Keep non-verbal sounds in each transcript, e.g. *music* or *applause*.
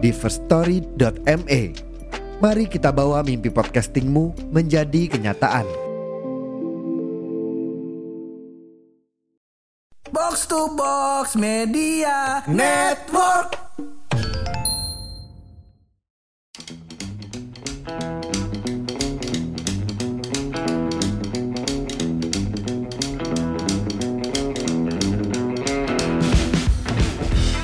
di firststory.me. Mari kita bawa mimpi podcastingmu menjadi kenyataan. Box to Box Media Network.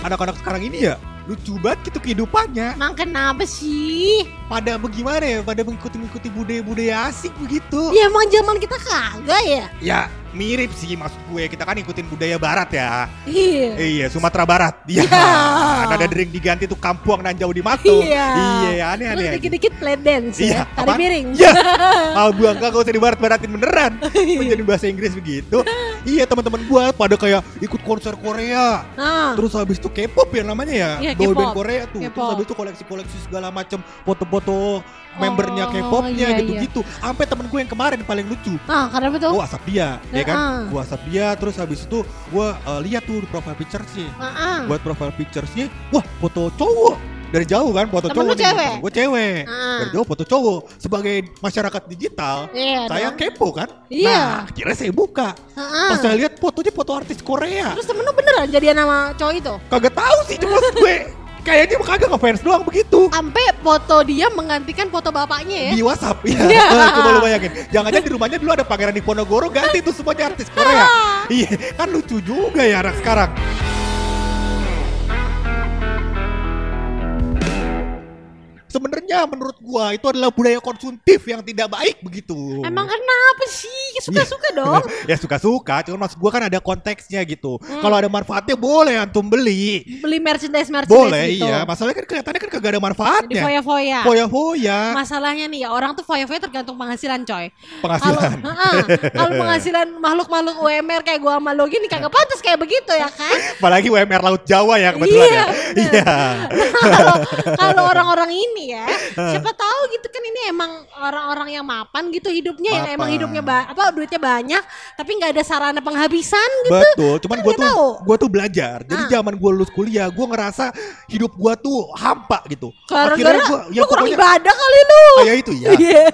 anak-anak sekarang ini ya lucu banget gitu kehidupannya Emang kenapa sih? pada bagaimana ya pada mengikuti-mengikuti budaya-budaya asing begitu Ya emang zaman kita kagak ya? ya mirip sih maksud gue kita kan ikutin budaya barat ya Iya. Iya Sumatera Barat *laughs* iya Ya. ada dering diganti tuh kampuang nan jauh di matu Iya. iya aneh Terus dikit-dikit play dance Iya, ya. Tari miring. Iya. *laughs* Gua enggak gak usah dibarat-baratin beneran. Menjadi bahasa Inggris begitu. *laughs* Iya, teman-teman gua pada kayak ikut konser Korea. Nah, Terus habis itu K-pop ya namanya ya. Iya, Boy K-pop. band Korea tuh. Terus habis itu koleksi-koleksi segala macam foto-foto membernya Oh, K-popnya iya, gitu-gitu. Sampai temen gue yang kemarin paling lucu. nah karena betul. Gue WhatsApp dia, ya kan? Heeh. Gue WhatsApp dia, terus habis itu gue uh, lihat tuh di profile pictures-nya. Heeh. Buat profile pictures-nya, wah foto cowok dari jauh kan foto Temen cowok cewek? gue cewek Ah. dari jauh foto cowok sebagai masyarakat digital Iya saya dong. kepo kan Iya. nah akhirnya saya buka Heeh. pas saya lihat fotonya foto artis Korea Terus temen lu beneran jadian nama cowok itu? kagak tahu sih cuma gue kayaknya kagak ngefans doang begitu Sampai foto dia menggantikan foto bapaknya ya? di WhatsApp ya. Iya. *laughs* Coba lu bayangin. Jangan-jangan di rumahnya dulu ada pangeran Diponegoro ganti tuh semuanya artis Korea. *laughs* iya, kan lucu juga ya anak sekarang. Sebenarnya menurut gua itu adalah budaya konsumtif yang tidak baik begitu. Emang kenapa sih? Suka-suka dong. *laughs* ya suka-suka, cuma maksud gua kan ada konteksnya gitu. Hmm. Kalau ada manfaatnya boleh antum beli. Beli merchandise merchandise Boleh gitu. iya, masalahnya kan kelihatannya kan kagak ada manfaatnya. foya-foya. Foya-foya, Masalahnya nih ya orang tuh foya-foya tergantung penghasilan coy. Penghasilan. Kalau *laughs* penghasilan makhluk-makhluk UMR kayak gua sama lo gini kagak pantas kayak begitu ya kan? Apalagi UMR Laut Jawa ya kebetulan Iya, ya. Iya. *laughs* Kalau orang-orang ini ya, *laughs* siapa tahu gitu kan ini emang orang-orang yang mapan gitu hidupnya yang emang Mapan. hidupnya ba- apa duitnya banyak tapi nggak ada sarana penghabisan gitu. Betul, cuman Kan gue tuh gua tuh belajar. Jadi Ah. zaman gue lulus kuliah, gue ngerasa hidup gue tuh hampa gitu. Gara-gara gua lu kurang ibadah kali lu. kayak itu ya. *laughs* Iya.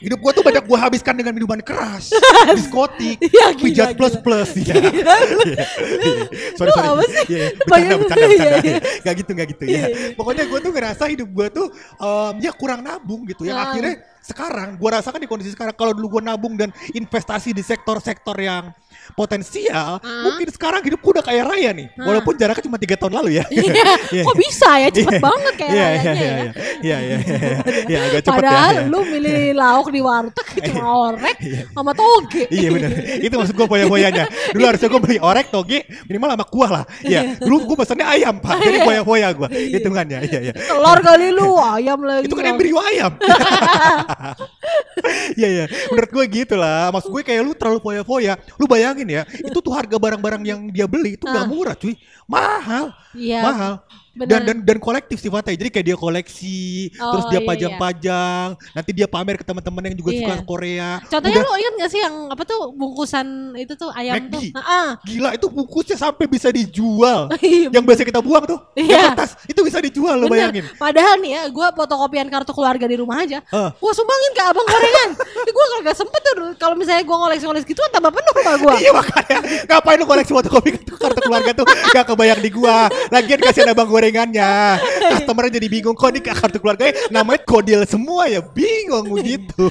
Hidup gue tuh banyak gue habiskan dengan minuman keras, *laughs* diskotik, Iya, gila, pijat plus gila. plus ya. *laughs* sorry Lu sorry. apa sih? Iya, iya. bercanda bercanda bercanda. Iya, iya. *laughs* Gak gitu gak gitu ya. Pokoknya gue tuh ngerasa hidup gue tuh em, ya kurang nabung gitu. Yang Ah. akhirnya sekarang gue rasakan di kondisi sekarang kalau dulu gue nabung dan investasi di sektor-sektor yang potensial, Ah. mungkin sekarang hidup gue udah kaya raya nih. Ah. Walaupun jaraknya cuma tiga tahun lalu ya. Iya. *laughs* Kok bisa ya cepet Iya. banget kayak Iya, rayanya iya, ya. iya, iya, iya, iya, iya, agak cepet Padahal ya. lu milih lauk di warteg cuma orek sama toge. Iya benar. Itu maksud gue foya-foyanya. Dulu harusnya gue beli orek toge minimal sama kuah lah. Iya. Dulu gue pesannya ayam pak. Jadi foya-foya gue. Hitungannya. Iya iya. Telur kali lu, ayam lagi. Itu kan embrio ayam. *laughs* Iya iya. Menurut gue gitu lah. Maksud gue kayak lu terlalu foya-foya. Lu bayangin ya. Itu tuh harga barang-barang yang dia beli itu gak Ah. murah cuy. Mahal. Iya. Mahal. Bener. Dan, dan dan kolektif sifatnya. Jadi kayak dia koleksi, Oh, terus dia iya, pajang-pajang, nanti dia pamer ke teman-teman yang juga Iya. suka Korea. Contohnya Udah- lu ingat gak sih yang apa tuh bungkusan itu tuh ayam McD. tuh? Heeh. Gila itu bungkusnya sampai bisa dijual. *laughs* Iya. yang biasa kita buang tuh, Iya. yang kertas itu bisa dijual lo bayangin. Padahal nih ya, gue fotokopian kartu keluarga di rumah aja. Ah. Gue sumbangin ke abang gorengan. *laughs* gue kagak sempet tuh. Kalau misalnya gue ngoleksi-ngoleksi gitu, tambah penuh rumah gue. Iya makanya ngapain lu koleksi fotokopi kartu, keluarga tuh gak kebayang di gua. Lagian kasihan abang gorengannya. *laughs* Customer jadi bingung kok ini kartu keluarganya namanya kodil semua ya bingung begitu. *laughs*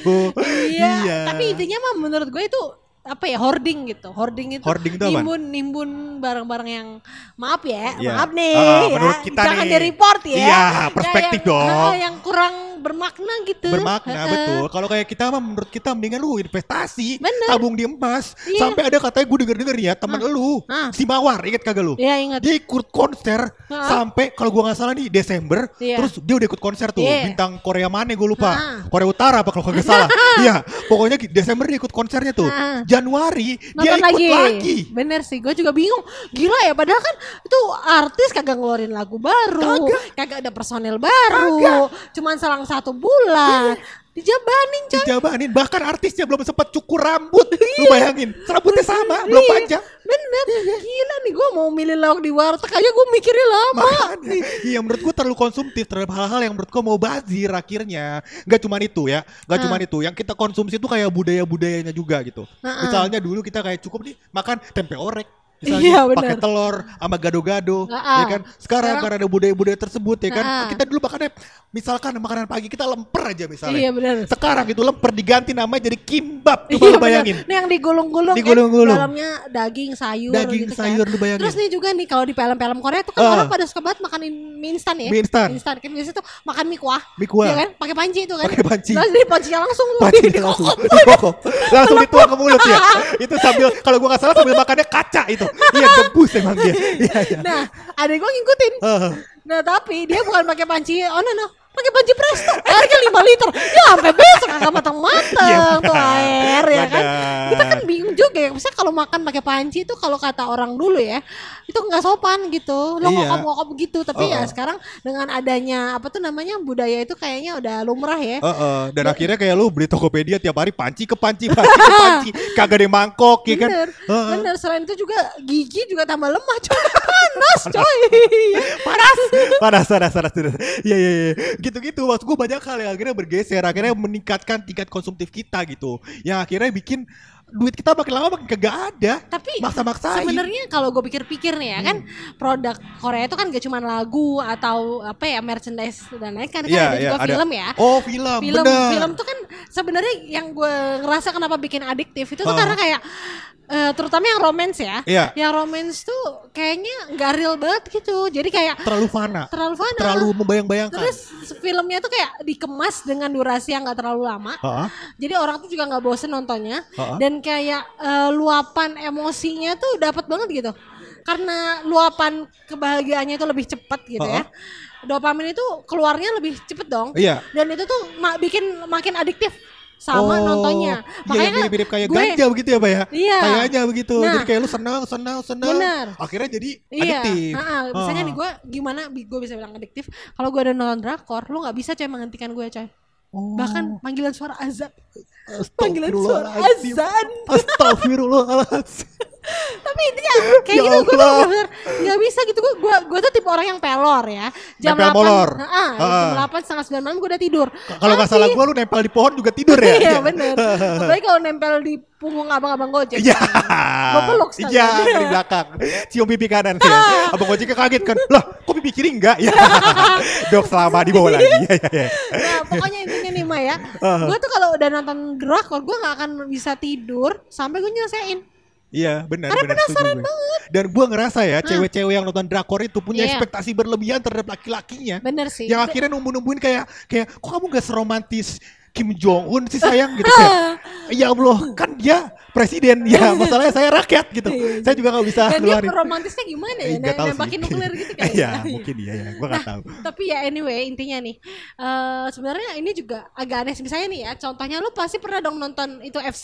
Iya. Tapi intinya mah menurut gue itu apa ya hoarding gitu. Hoarding itu Hoarding itu apa? nimbun nimbun barang-barang yang maaf ya, Iya. maaf nih Ah, ya. menurut kita Jangan nih. di report ya. Iya, perspektif yang, dong. yang kurang bermakna gitu. bermakna betul. Kalau kayak kita mah menurut kita mendingan lu investasi, Bener. tabung di emas. Iya. Sampai ada katanya gue denger-denger ya temen lu, Ah. si Mawar, inget kagak lu? Iya ingat. Dia ikut konser Ah. sampai kalau gua nggak salah nih Desember, Iya. terus dia udah ikut konser tuh Iya. bintang Korea mana gue lupa, Ah. Korea Utara apa kalau nggak salah, *laughs* iya pokoknya Desember dia ikut konsernya tuh, Ah. Januari dia Nonton ikut lagi, Bener sih, gue juga bingung. Gila ya, padahal kan itu artis kagak ngeluarin lagu baru, kagak, ada personel baru, cuman selang satu bulan. Dijabanin coy. dijabanin bahkan artisnya belum sempat cukur rambut, *laughs* lu bayangin, rambutnya sama, belum Iya, panjang. Bener, gila nih gue mau milih lauk di warteg aja gue mikirnya lama. Makanya, iya menurut gua terlalu konsumtif terhadap hal-hal yang menurut gua mau bazir akhirnya. Gak cuma itu ya, gak Ah. cuma itu. Yang kita konsumsi itu kayak budaya-budayanya juga gitu. Ah, ah. Misalnya dulu kita kayak cukup nih makan tempe orek. Iya, Misalnya benar. pakai telur sama gado-gado, ya kan? Sekarang, Sekarang- karena ada budaya-budaya tersebut ya kan. Kita dulu makannya misalkan makanan pagi kita lemper aja misalnya. Iya bener. Sekarang itu lemper diganti namanya jadi kimbab. Coba Iya, bayangin. Nih yang digulung-gulung, Digulung-gulung. kan, dalamnya daging, sayur Daging, gitu sayur, kan. lu bayangin. Terus nih juga nih kalau di film-film Korea tuh kan Ah. orang pada suka banget makan mie instan ya. Mie instan. Instan kan biasanya tuh makan mie kuah. Mie kuah. Iya kan? Pakai panci itu kan. Pakai panci. Terus dari pancinya langsung Pasti di- langsung langsung dituang ke mulut ya. *laughs* Itu sambil kalau gua nggak salah sambil makannya kaca itu. Iya debus emang dia. Iya iya. Nah, adek gue ngikutin. Nah, tapi dia bukan pakai panci. Oh, no, no. Pakai panci presto. Airnya 5 liter. Ya sampai besok kagak matang-matang Iya, tuh air ya kan. Kita kan bingung juga ya. Misalnya kalau makan pakai panci itu kalau kata orang dulu ya, itu nggak sopan gitu. Lo Iya. ngokop-ngokop gitu. Tapi ya Oh, oh. sekarang dengan adanya apa tuh namanya budaya itu kayaknya udah lumrah ya. Heeh. Dan akhirnya kayak lu beli Tokopedia tiap hari panci ke panci, panci ke *laughs* panci, kagak ada yang mangkok ya kan. Bener, Heeh. bener. Selain itu juga gigi juga tambah lemah coy. *laughs* Panas coy. *laughs* panas panas panas panas iya iya iya gitu-gitu maksud gue banyak hal yang akhirnya bergeser akhirnya meningkatkan tingkat konsumtif kita gitu yang akhirnya bikin duit kita makin lama makin kagak ada. Tapi maksa-maksain. sebenarnya kalau gue pikir-pikir nih ya kan produk Korea itu kan gak cuma lagu atau apa ya merchandise dan lain kan, kan Iya, ada iya, juga ada. film ya. oh film, film bener film tuh kan sebenarnya yang gue ngerasa kenapa bikin adiktif itu tuh karena kayak eh, terutama yang romance ya. Iya. Yang romance tuh kayaknya nggak real banget gitu. Jadi kayak terlalu fana terlalu fana. terlalu membayang-bayangkan Terus filmnya tuh kayak dikemas dengan durasi yang gak terlalu lama. Heeh. Jadi orang tuh juga nggak bosen nontonnya Ha-ha. dan kayak eh, luapan emosinya tuh dapat banget gitu. Karena luapan kebahagiaannya itu lebih cepat gitu ya. Dopamin itu keluarnya lebih cepet dong. Iya. Dan itu tuh ma- bikin makin adiktif sama Oh, nontonnya. Iya yang mirip-mirip kayak gue- ganja begitu ya Pak ya Iya. Kayaknya begitu Nah. Jadi kayak lu senang senang senang Bener. Akhirnya jadi Iya, adiktif misalnya Ah. nih gue gimana gue bisa bilang adiktif kalau gue udah nonton drakor, lu nggak bisa coy menghentikan gue coy. Oh. Bahkan panggilan suara azan, panggilan suara azan. Astagfirullahaladzim Tapi intinya kayak Ya gitu gue tuh bener nggak bisa gitu gue gue gue tuh tipe orang yang pelor ya. Jam Nempel 8 molor. Heeh, jam delapan setengah sembilan malam gue udah tidur. Kalau nggak salah gua lu nempel di pohon juga tidur ya *laughs* Iya bener. *laughs* Apalagi kalau nempel di punggung abang-abang gojek. Iya. *laughs* Gua peluk. Iya, di belakang. Cium pipi kanan ya. Abang ojeknya kaget kan. Lah, kok pipi kiri enggak? Ya. Dok selama di bawah lagi. Iya, iya, iya. Nah pokoknya intinya nih Maya, gue tuh kalau udah nonton drakor gue nggak akan bisa tidur sampai gue nyelesain. Iya, benar, Karena benar. penasaran gue. Dan gua ngerasa ya, cewek-cewek yang nonton drakor itu punya Iya. ekspektasi berlebihan terhadap laki-lakinya. Bener sih. Yang akhirnya nunggu-nungguin kayak kayak kok kamu gak seromantis Kim Jong Un sih sayang gitu kayak. *laughs* Ya Allah, kan dia presiden ya, masalahnya saya rakyat gitu. Saya juga gak bisa Dan dia keluarin. romantisnya gimana ya? Eh, nggak Nembakin sih. nuklir gitu kan? *laughs* Iya, mungkin iya ya, gua gak tahu. Tapi ya anyway intinya nih eh sebenarnya ini juga agak aneh misalnya nih ya contohnya lu pasti pernah dong nonton itu F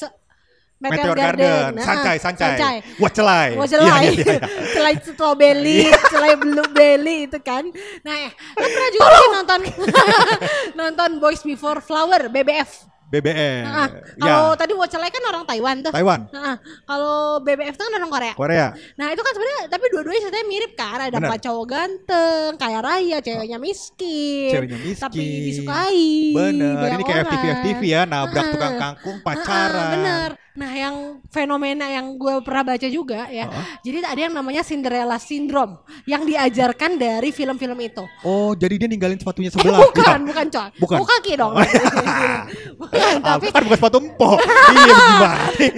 Meteor Meteor, Garden, Nah, sancai, sancai, sancai. wacelai. Wah Iya, celai, iya, iya. *laughs* celai strawberry, celai blueberry itu kan. Nah, ya, lu pernah juga sih nonton *laughs* nonton Boys Before Flower BBF. BBM. Nah, ya, kalau tadi Wacelai kan orang Taiwan tuh. Taiwan, Nah, kalau BBF itu kan orang Korea. Korea. Nah itu kan sebenarnya tapi dua-duanya ceritanya mirip kan ada Benar. pak cowok ganteng kaya raya ceweknya miskin Ceweknya miskin. tapi disukai Bener, ini kayak orang. FTV FTV ya, nabrak Ah. tukang kangkung, Ah, pacaran. bener Nah, yang fenomena yang gue pernah baca juga ya. Jadi ada yang namanya Cinderella Syndrome yang diajarkan dari film-film itu. Oh, jadi dia ninggalin sepatunya Eh, sebelah. *laughs* bukan, Ya. bukan coy. Bukan. Bukan kaki dong. *laughs* bukan, Ah, tapi kan bukan sepatu empok. *laughs* iya, gimana?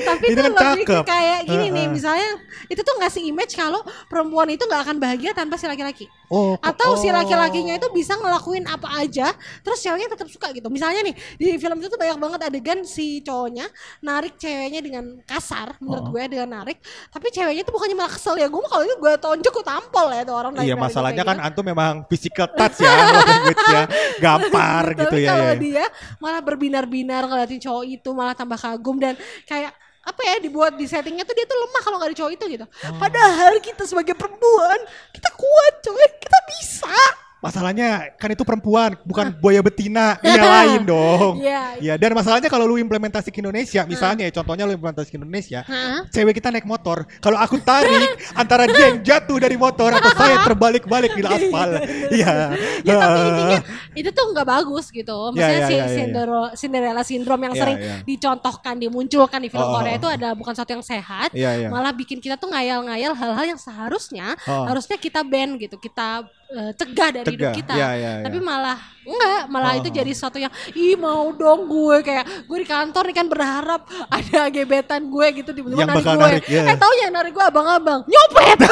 tapi itu kan cakep. kayak gini nih, misalnya itu tuh ngasih image kalau perempuan itu nggak akan bahagia tanpa si laki-laki. Oh, Atau si oh. laki-lakinya itu bisa ngelakuin apa aja, terus ceweknya tetap suka gitu. Misalnya nih di film itu tuh banyak banget adegan si cowoknya narik ceweknya dengan kasar, menurut Oh. gue dengan narik. Tapi ceweknya tuh bukannya malah kesel ya, gue mah kalau itu gue tonjok gue tampol ya tuh orang Iya narik-narik masalahnya kan gitu. antum memang physical touch ya, language ya, *laughs* gampar gitu Tapi ya. kalau ya. dia malah berbinar-binar ngeliatin cowok itu malah tambah kagum dan kayak apa ya dibuat di settingnya tuh dia tuh lemah kalau nggak ada cowok itu gitu. Oh. Padahal kita sebagai perempuan kita kuat coy, kita bisa. Masalahnya kan itu perempuan, bukan buaya betina, *laughs* nyalain dong. Iya. Ya dan masalahnya kalau lu implementasi ke Indonesia, misalnya ya contohnya lu implementasi ke Indonesia, Hah? cewek kita naik motor, kalau aku tarik *laughs* antara dia yang jatuh dari motor atau saya *laughs* terbalik-balik di aspal. Iya. Ya tapi intinya itu tuh nggak bagus gitu. Maksudnya Ya, ya, si ya, ya, ya. Cinderella, Cinderella syndrome yang Ya, sering ya. dicontohkan, dimunculkan di film Oh, oh, Korea oh. itu adalah bukan sesuatu yang sehat, Iya, iya. malah bikin kita tuh ngayal-ngayal hal-hal yang seharusnya Oh. harusnya kita ban gitu, kita eh, cegah dari hidup Cegah. kita. Ya, ya, ya. Tapi malah enggak, malah Oh. itu jadi sesuatu yang ih mau dong gue kayak gue di kantor nih kan berharap ada gebetan gue gitu tiba-tiba Yang narik gue. narik, ya. Eh tahu yang narik gue abang-abang nyopet. *laughs*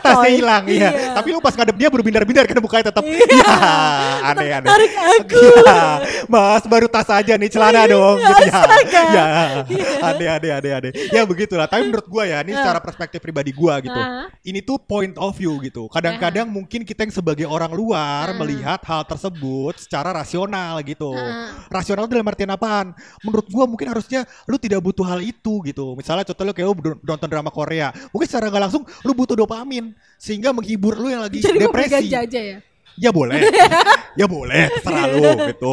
tasnya hilang iya. Tapi lu pas ngadep dia berbinar-binar kan bukanya tetap Iya. *laughs* ya aneh-aneh. Tarik aku. Iya. Mas baru tas aja nih celana dong gitu ya. Ya. Aneh aneh aneh aneh. Ya begitulah. Tapi menurut gua ya, ini secara perspektif pribadi gua gitu. Ini tuh point of view gitu. Kadang-kadang mungkin kita yang sebagai orang luar melihat hal tersebut secara rasional gitu. Rasional dalam artian apaan? Menurut gua mungkin harusnya lu tidak butuh hal itu gitu. Misalnya contoh lu kayak lu nonton drama Korea. Mungkin secara nggak langsung lu butuh dopamin sehingga menghibur lu yang lagi Jadi depresi. ganja aja ya. Ya boleh. *laughs* ya boleh, terserah lu gitu.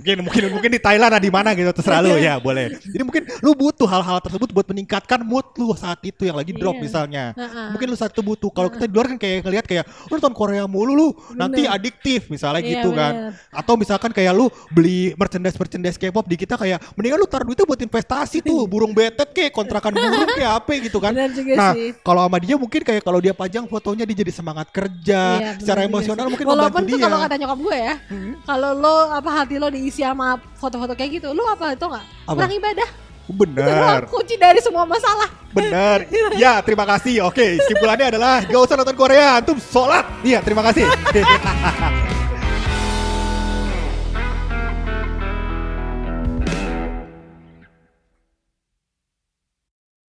Mungkin mungkin mungkin di Thailand ada di mana gitu terserah lu ya boleh. Jadi mungkin lu butuh hal-hal tersebut buat meningkatkan mood lu saat itu yang lagi drop Iya. misalnya. Heeh. Mungkin lu saat itu butuh. Kalau kita di luar kan kayak ngeliat kayak lu nonton Korea mulu lu nanti Bener. adiktif misalnya Iya, gitu kan. bener. Atau misalkan kayak lu beli merchandise merchandise K-pop di kita kayak mendingan lu taruh duitnya buat investasi tuh *laughs* burung betet kayak kontrakan burung kayak apa gitu kan. Nah, kalau sama dia mungkin kayak kalau dia pajang fotonya dia jadi semangat kerja, Iya, bener secara emosional sih. mungkin Walaupun tuh kalau kata nyokap gue ya, kalau lo apa hati lo diisi sama foto-foto kayak gitu, lo apa itu nggak? Kurang ibadah. Itu Bener, kunci dari semua masalah. bener. Ya, terima kasih. Oke, kesimpulannya adalah gak usah nonton Korea, antum sholat. Iya, terima kasih. *laughs*